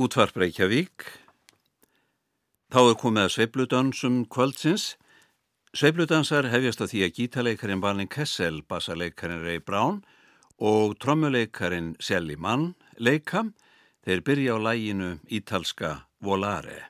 Útvarp Reykjavík. Þá er komið að sveibludansum kvöldsins. Sveibludansar hefjast á því að gítaleikarin Valin Kessel, bassaleikarin Ray Brown og trommuleikarin Sally Mann leika. Þeir byrja á læginu Ítalska Volare.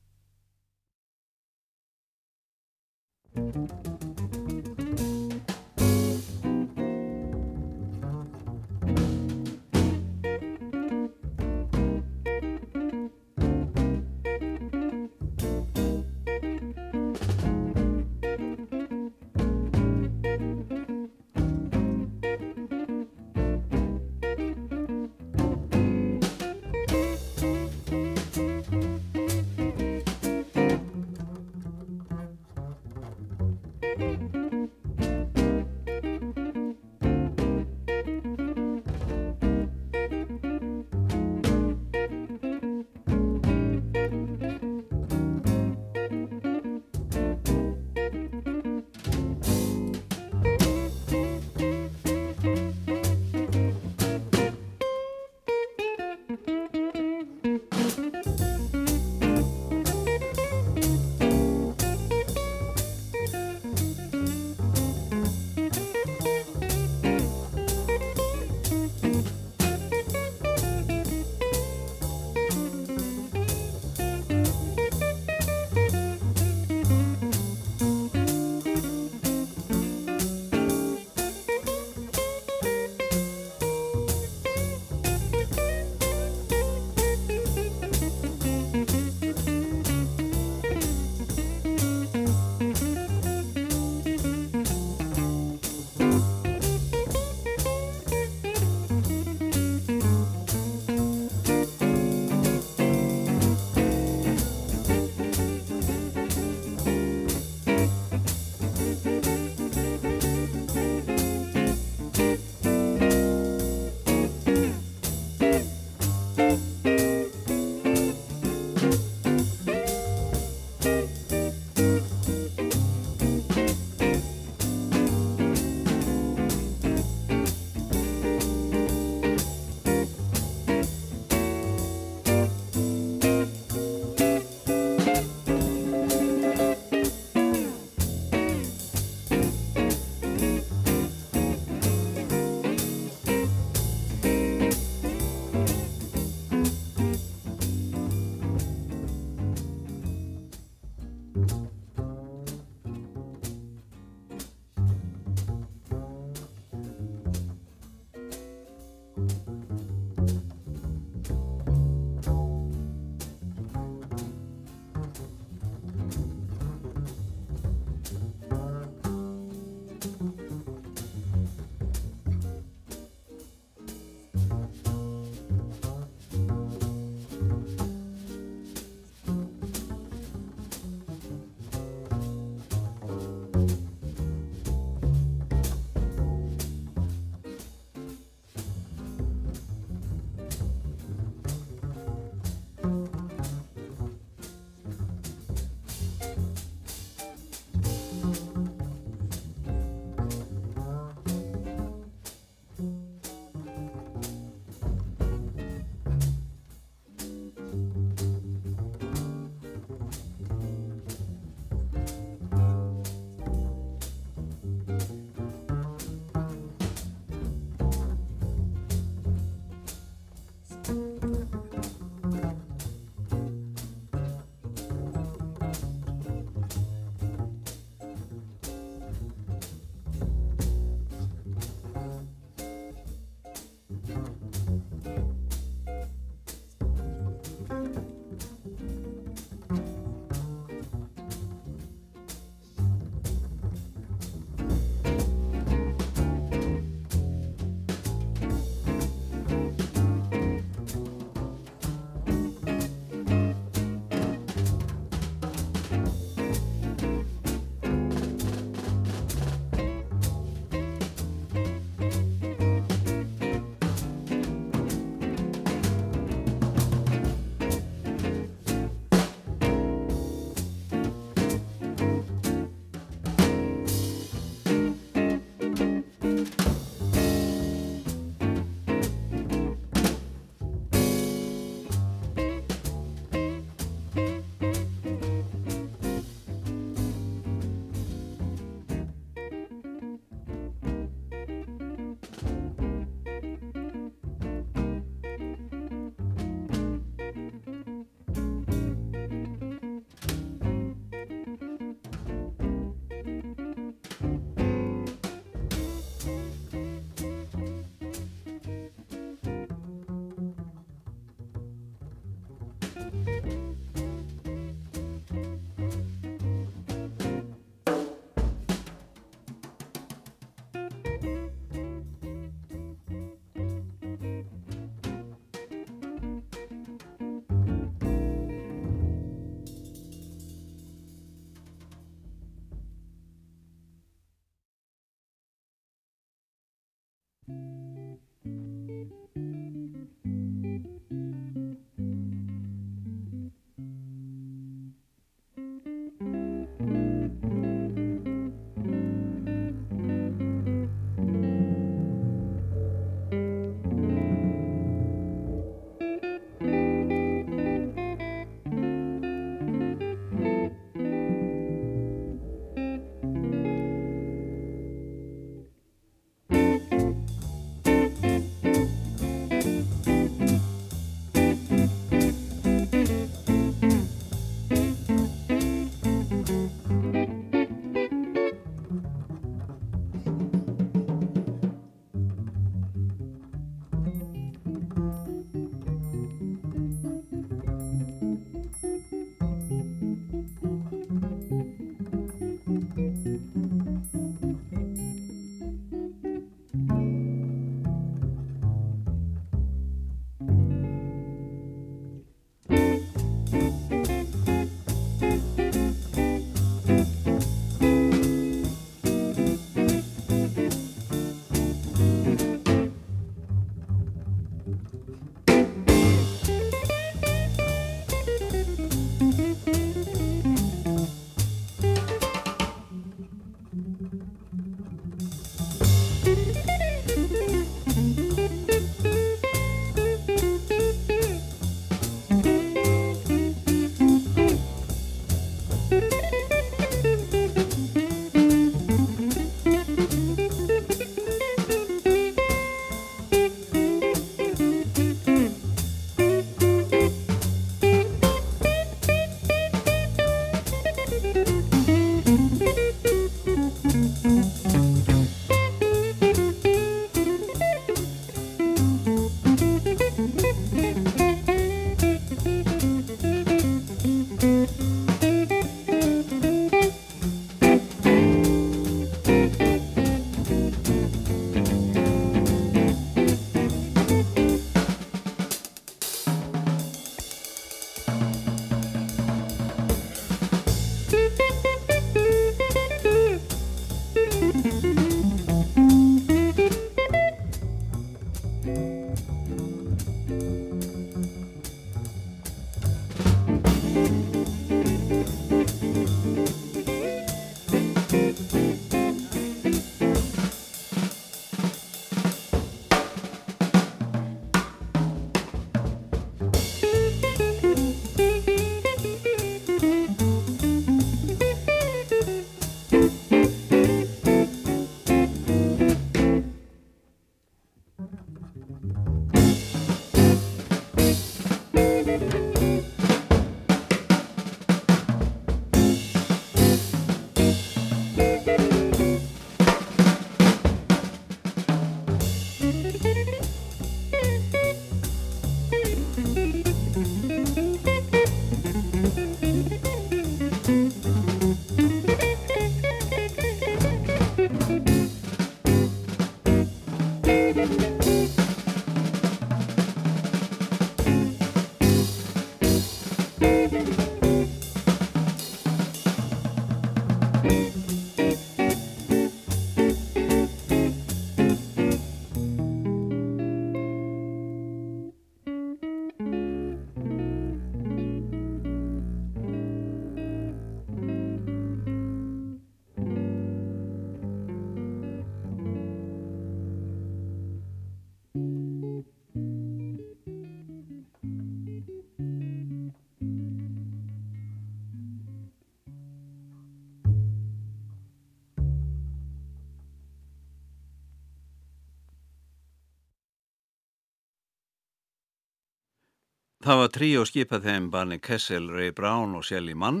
Það var trí og skipað þeim barni Kessel, Ray Brown og Shelly Mann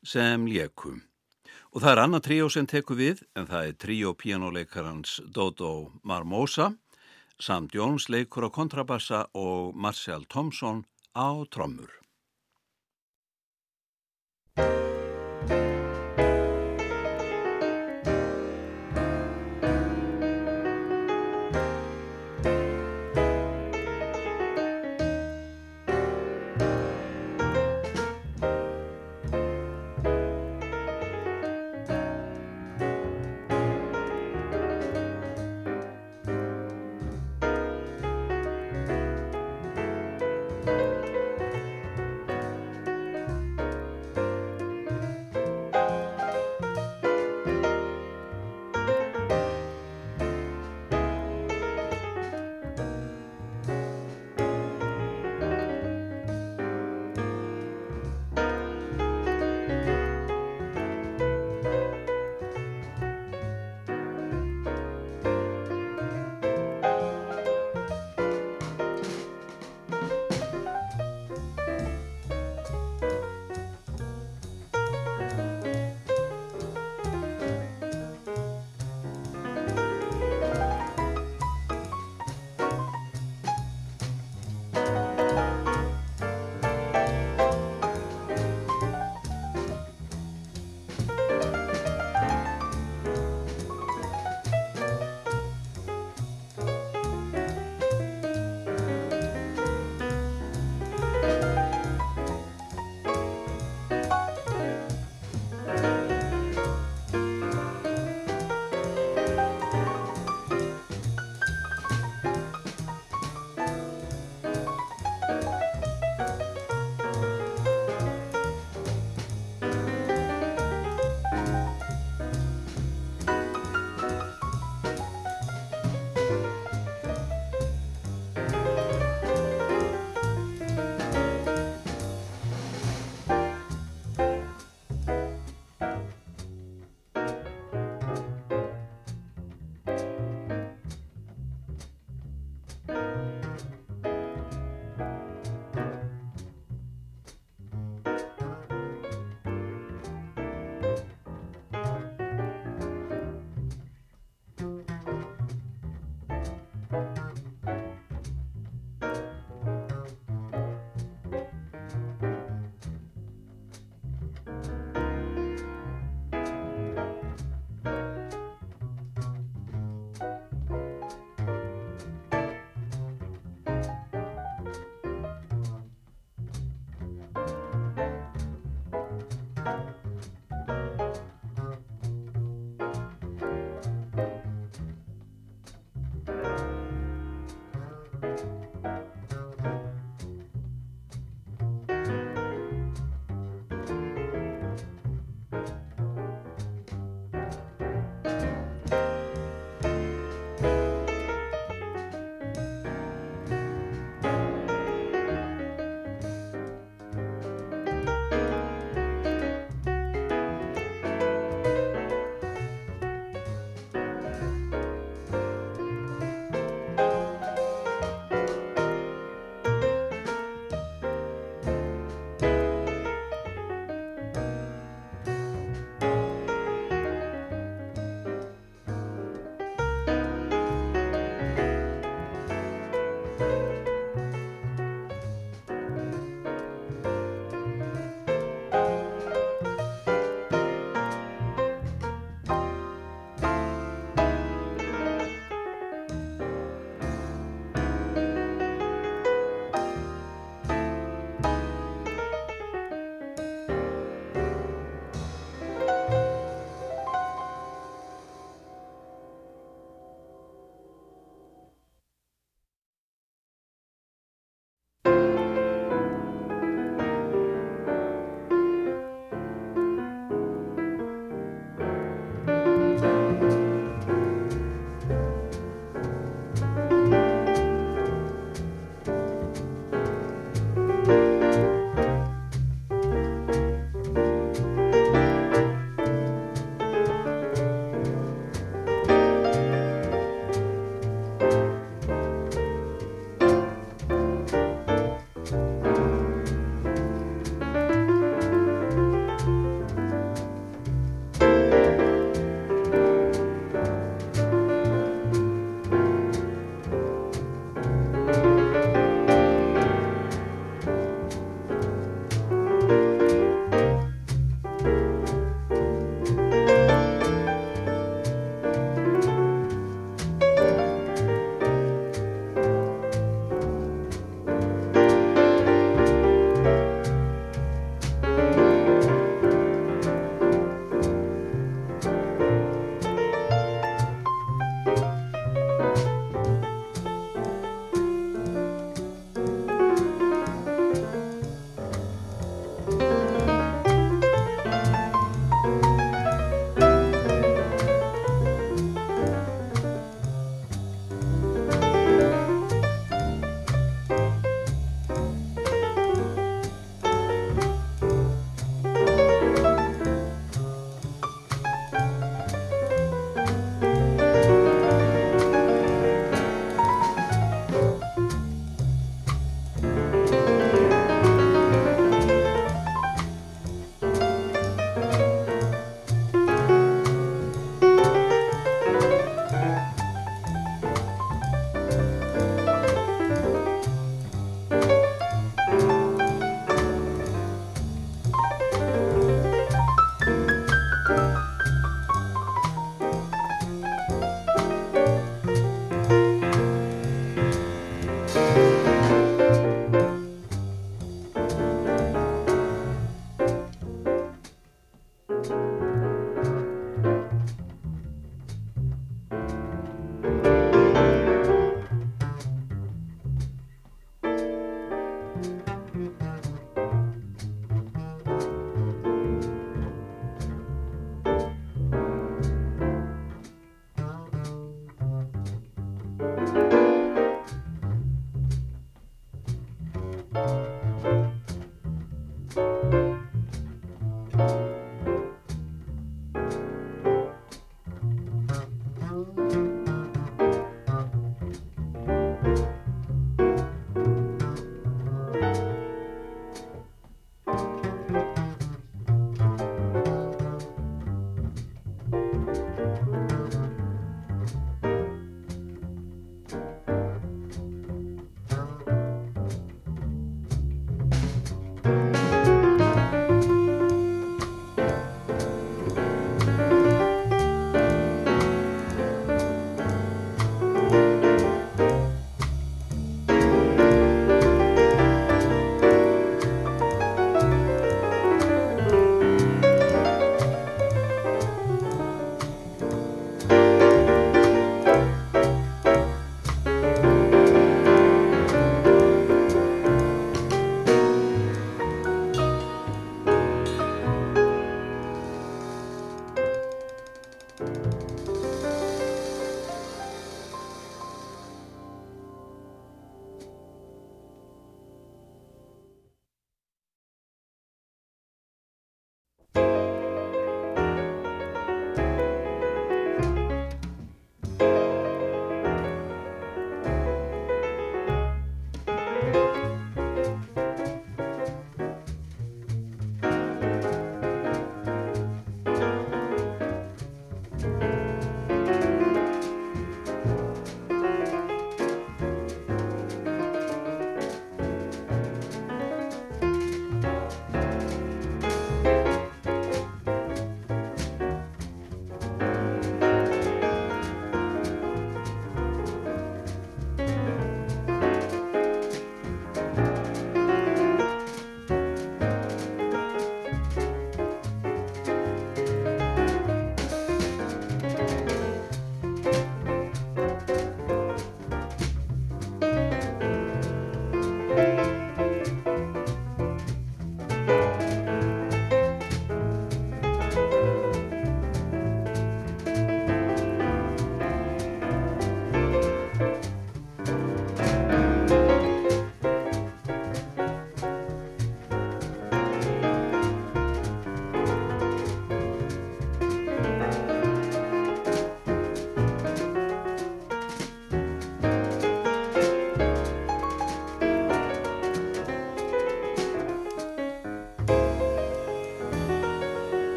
sem lékum. Og það er annað tríó sem teku við en það er tríó píjánuleikarans Dodo Marmosa, Sam Jones leikur á kontrabassa og Marcel Thompson á trommur.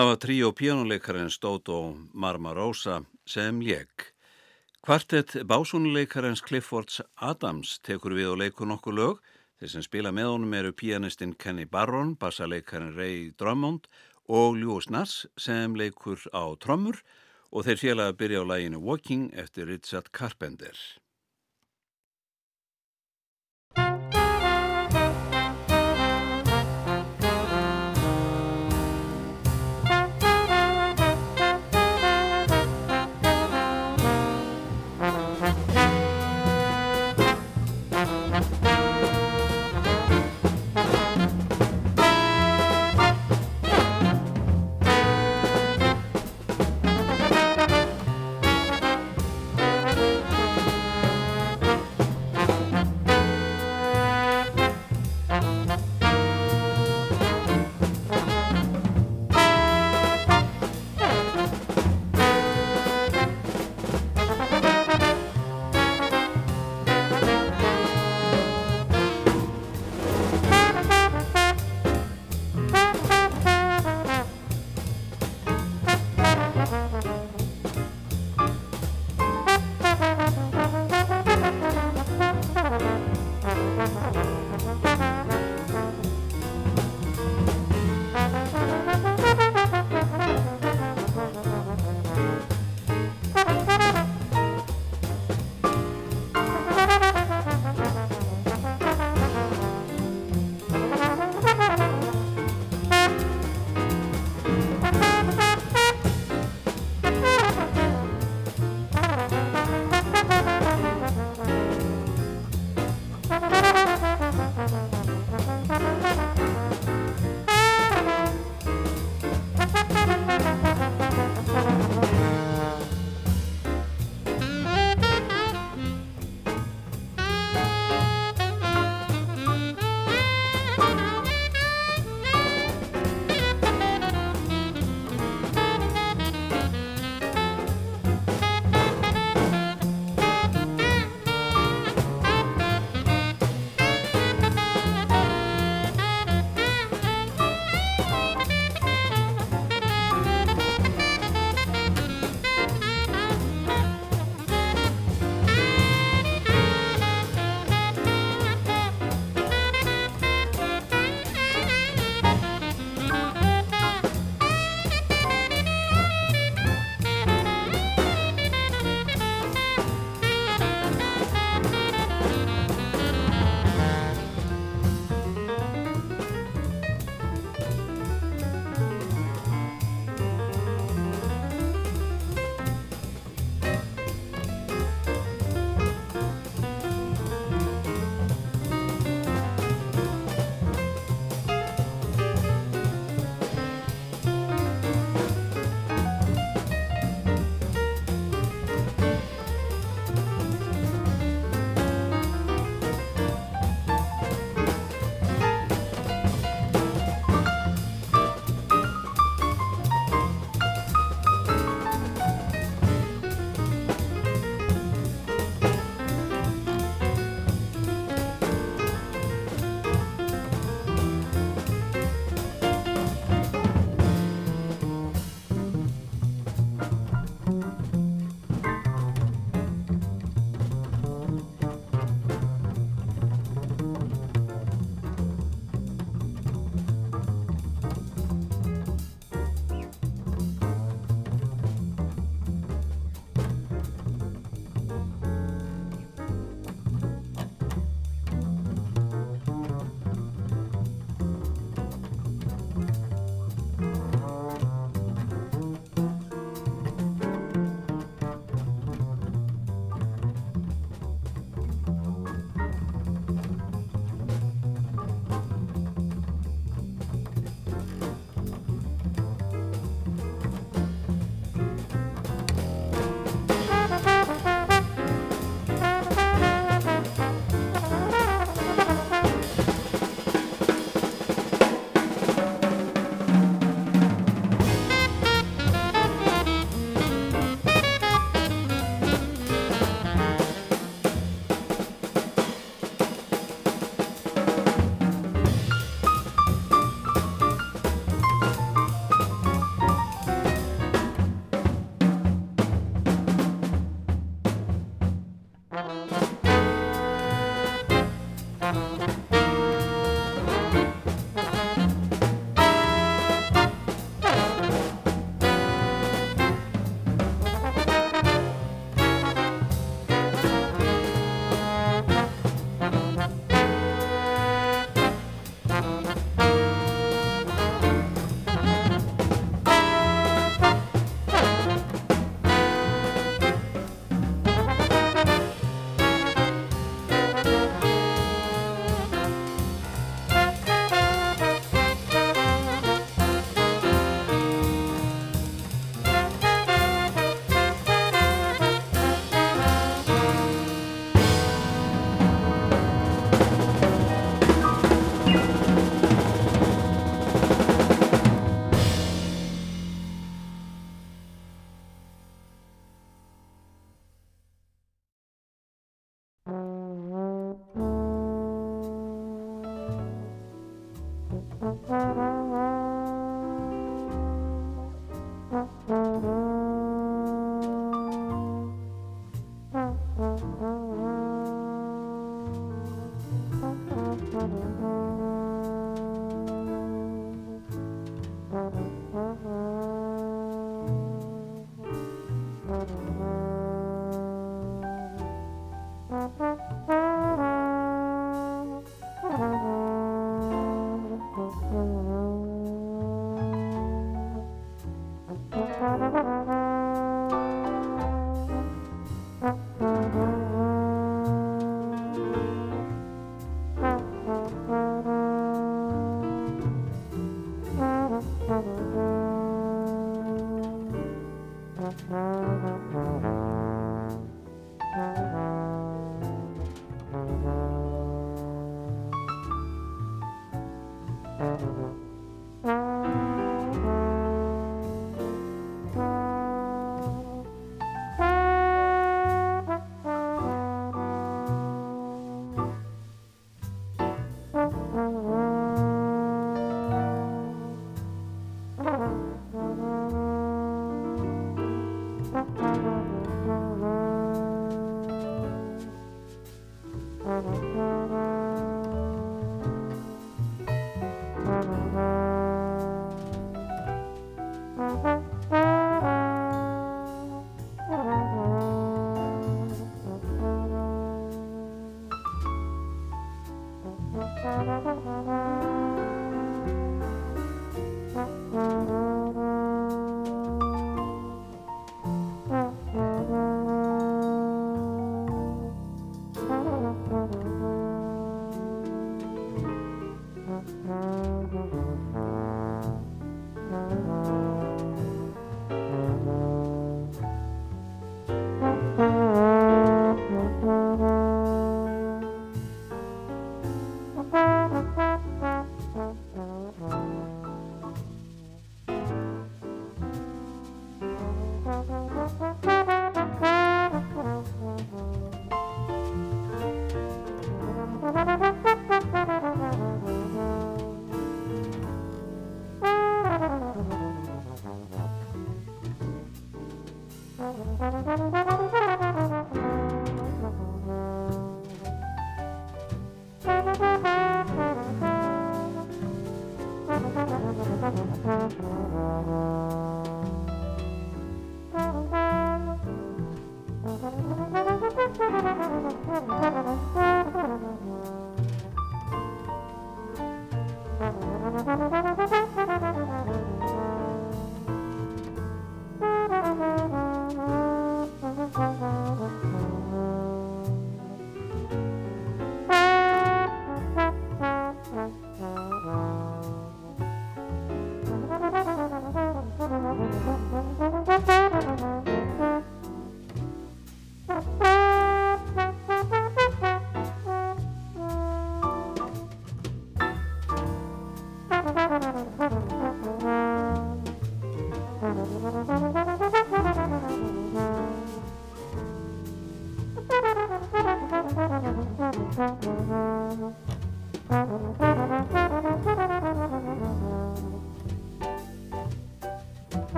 Það var trí og pjánuleikarinn Stóto Marmarosa sem leik. Kvartett básúnuleikarins Cliffords Adams tekur við og leikur nokkuð lög. Þeir sem spila með honum eru pianistinn Kenny Barron, bassaleikarin Ray Drummond og Lewis Nass sem leikur á trommur og þeir félag að byrja á læginu Walking eftir Richard Carpenter.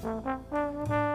Música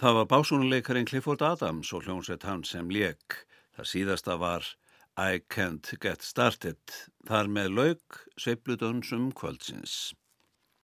Það var básúnuleikarinn Clifford Adams og hljómsveit hans sem lék. Það síðasta var I Can't Get Started. Þar með laug sveiplutönsum kvöldsins.